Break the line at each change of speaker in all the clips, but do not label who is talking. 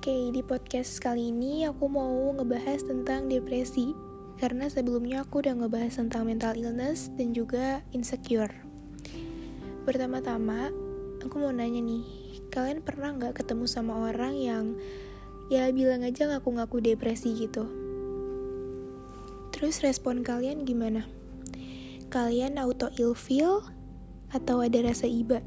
Oke, di podcast kali ini aku mau ngebahas tentang depresi Karena sebelumnya aku udah ngebahas tentang mental illness dan juga insecure Pertama-tama, aku mau nanya nih Kalian pernah nggak ketemu sama orang yang ya bilang aja ngaku-ngaku depresi gitu Terus respon kalian gimana? Kalian auto ilfeel atau ada rasa iba?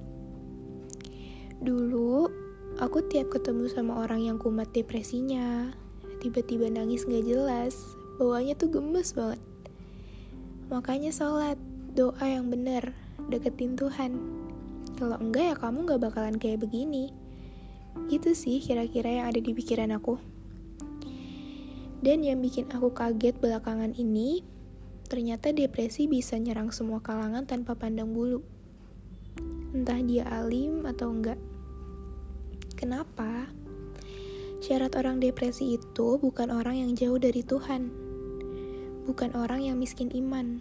Dulu, Aku tiap ketemu sama orang yang kumat depresinya, tiba-tiba nangis gak jelas, bawahnya tuh gemes banget. Makanya sholat, doa yang benar, deketin Tuhan. Kalau enggak ya kamu gak bakalan kayak begini. Gitu sih kira-kira yang ada di pikiran aku. Dan yang bikin aku kaget belakangan ini, ternyata depresi bisa nyerang semua kalangan tanpa pandang bulu. Entah dia alim atau enggak. Kenapa? Syarat orang depresi itu bukan orang yang jauh dari Tuhan, bukan orang yang miskin iman,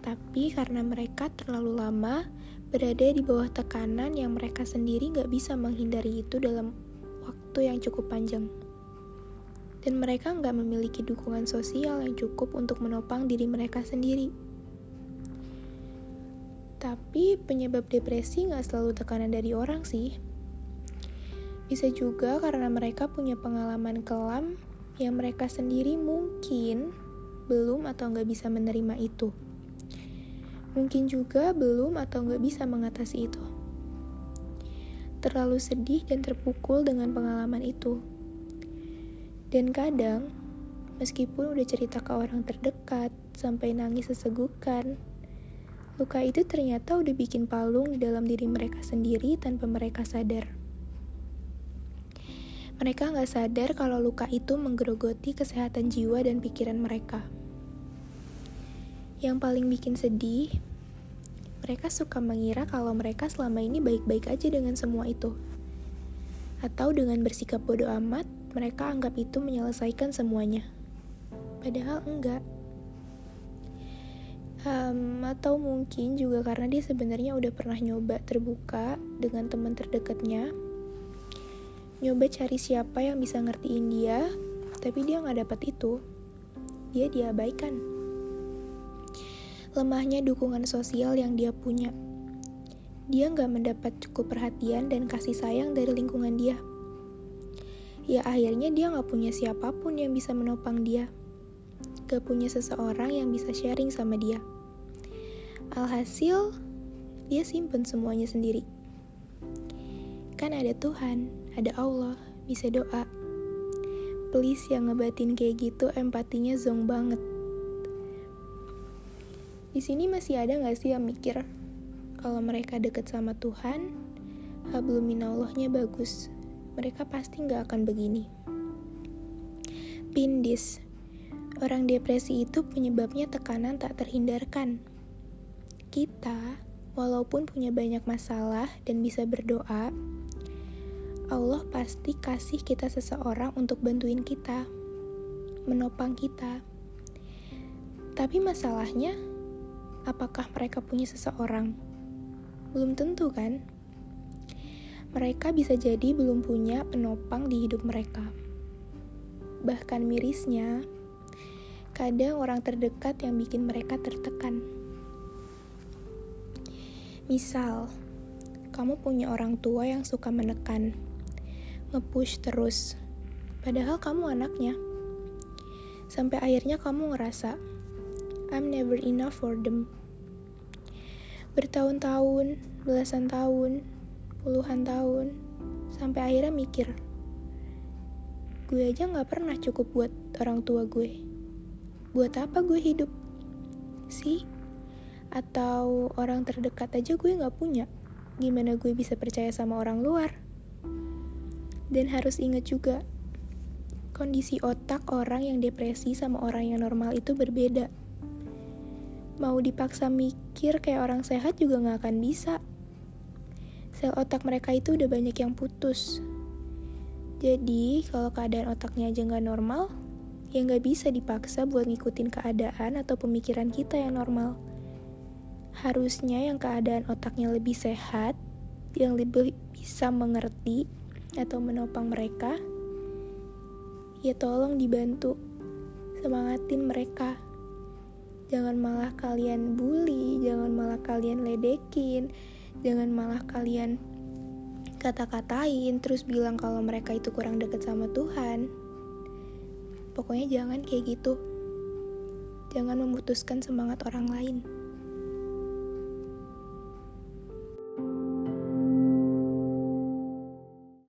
tapi karena mereka terlalu lama berada di bawah tekanan yang mereka sendiri gak bisa menghindari itu dalam waktu yang cukup panjang. Dan mereka nggak memiliki dukungan sosial yang cukup untuk menopang diri mereka sendiri. Tapi penyebab depresi nggak selalu tekanan dari orang sih bisa juga karena mereka punya pengalaman kelam yang mereka sendiri mungkin belum atau nggak bisa menerima itu. Mungkin juga belum atau nggak bisa mengatasi itu. Terlalu sedih dan terpukul dengan pengalaman itu. Dan kadang, meskipun udah cerita ke orang terdekat, sampai nangis sesegukan, luka itu ternyata udah bikin palung di dalam diri mereka sendiri tanpa mereka sadar. Mereka nggak sadar kalau luka itu menggerogoti kesehatan jiwa dan pikiran mereka. Yang paling bikin sedih, mereka suka mengira kalau mereka selama ini baik-baik aja dengan semua itu. Atau dengan bersikap bodoh amat, mereka anggap itu menyelesaikan semuanya. Padahal enggak. Um, atau mungkin juga karena dia sebenarnya udah pernah nyoba terbuka dengan teman terdekatnya, nyoba cari siapa yang bisa ngertiin dia, tapi dia nggak dapat itu. Dia diabaikan. Lemahnya dukungan sosial yang dia punya. Dia nggak mendapat cukup perhatian dan kasih sayang dari lingkungan dia. Ya akhirnya dia nggak punya siapa pun yang bisa menopang dia. Gak punya seseorang yang bisa sharing sama dia. Alhasil, dia simpen semuanya sendiri. Kan ada Tuhan ada Allah, bisa doa. Please yang ngebatin kayak gitu empatinya zong banget. Di sini masih ada gak sih yang mikir kalau mereka deket sama Tuhan, habluminallahnya bagus. Mereka pasti gak akan begini. Pindis, orang depresi itu penyebabnya tekanan tak terhindarkan. Kita, walaupun punya banyak masalah dan bisa berdoa, Allah pasti kasih kita seseorang untuk bantuin kita, menopang kita. Tapi masalahnya, apakah mereka punya seseorang? Belum tentu kan? Mereka bisa jadi belum punya penopang di hidup mereka. Bahkan mirisnya, kadang orang terdekat yang bikin mereka tertekan. Misal, kamu punya orang tua yang suka menekan nge-push terus. Padahal kamu anaknya. Sampai akhirnya kamu ngerasa, I'm never enough for them. Bertahun-tahun, belasan tahun, puluhan tahun, sampai akhirnya mikir, gue aja gak pernah cukup buat orang tua gue. Buat apa gue hidup? Sih? Atau orang terdekat aja gue gak punya. Gimana gue bisa percaya sama orang luar? Dan harus ingat juga, kondisi otak orang yang depresi sama orang yang normal itu berbeda. Mau dipaksa mikir kayak orang sehat juga gak akan bisa. Sel otak mereka itu udah banyak yang putus. Jadi, kalau keadaan otaknya aja gak normal, ya gak bisa dipaksa buat ngikutin keadaan atau pemikiran kita yang normal. Harusnya yang keadaan otaknya lebih sehat, yang lebih bisa mengerti, atau menopang mereka, ya tolong dibantu, semangatin mereka. Jangan malah kalian bully, jangan malah kalian ledekin, jangan malah kalian kata-katain terus bilang kalau mereka itu kurang deket sama Tuhan. Pokoknya jangan kayak gitu. Jangan memutuskan semangat orang lain.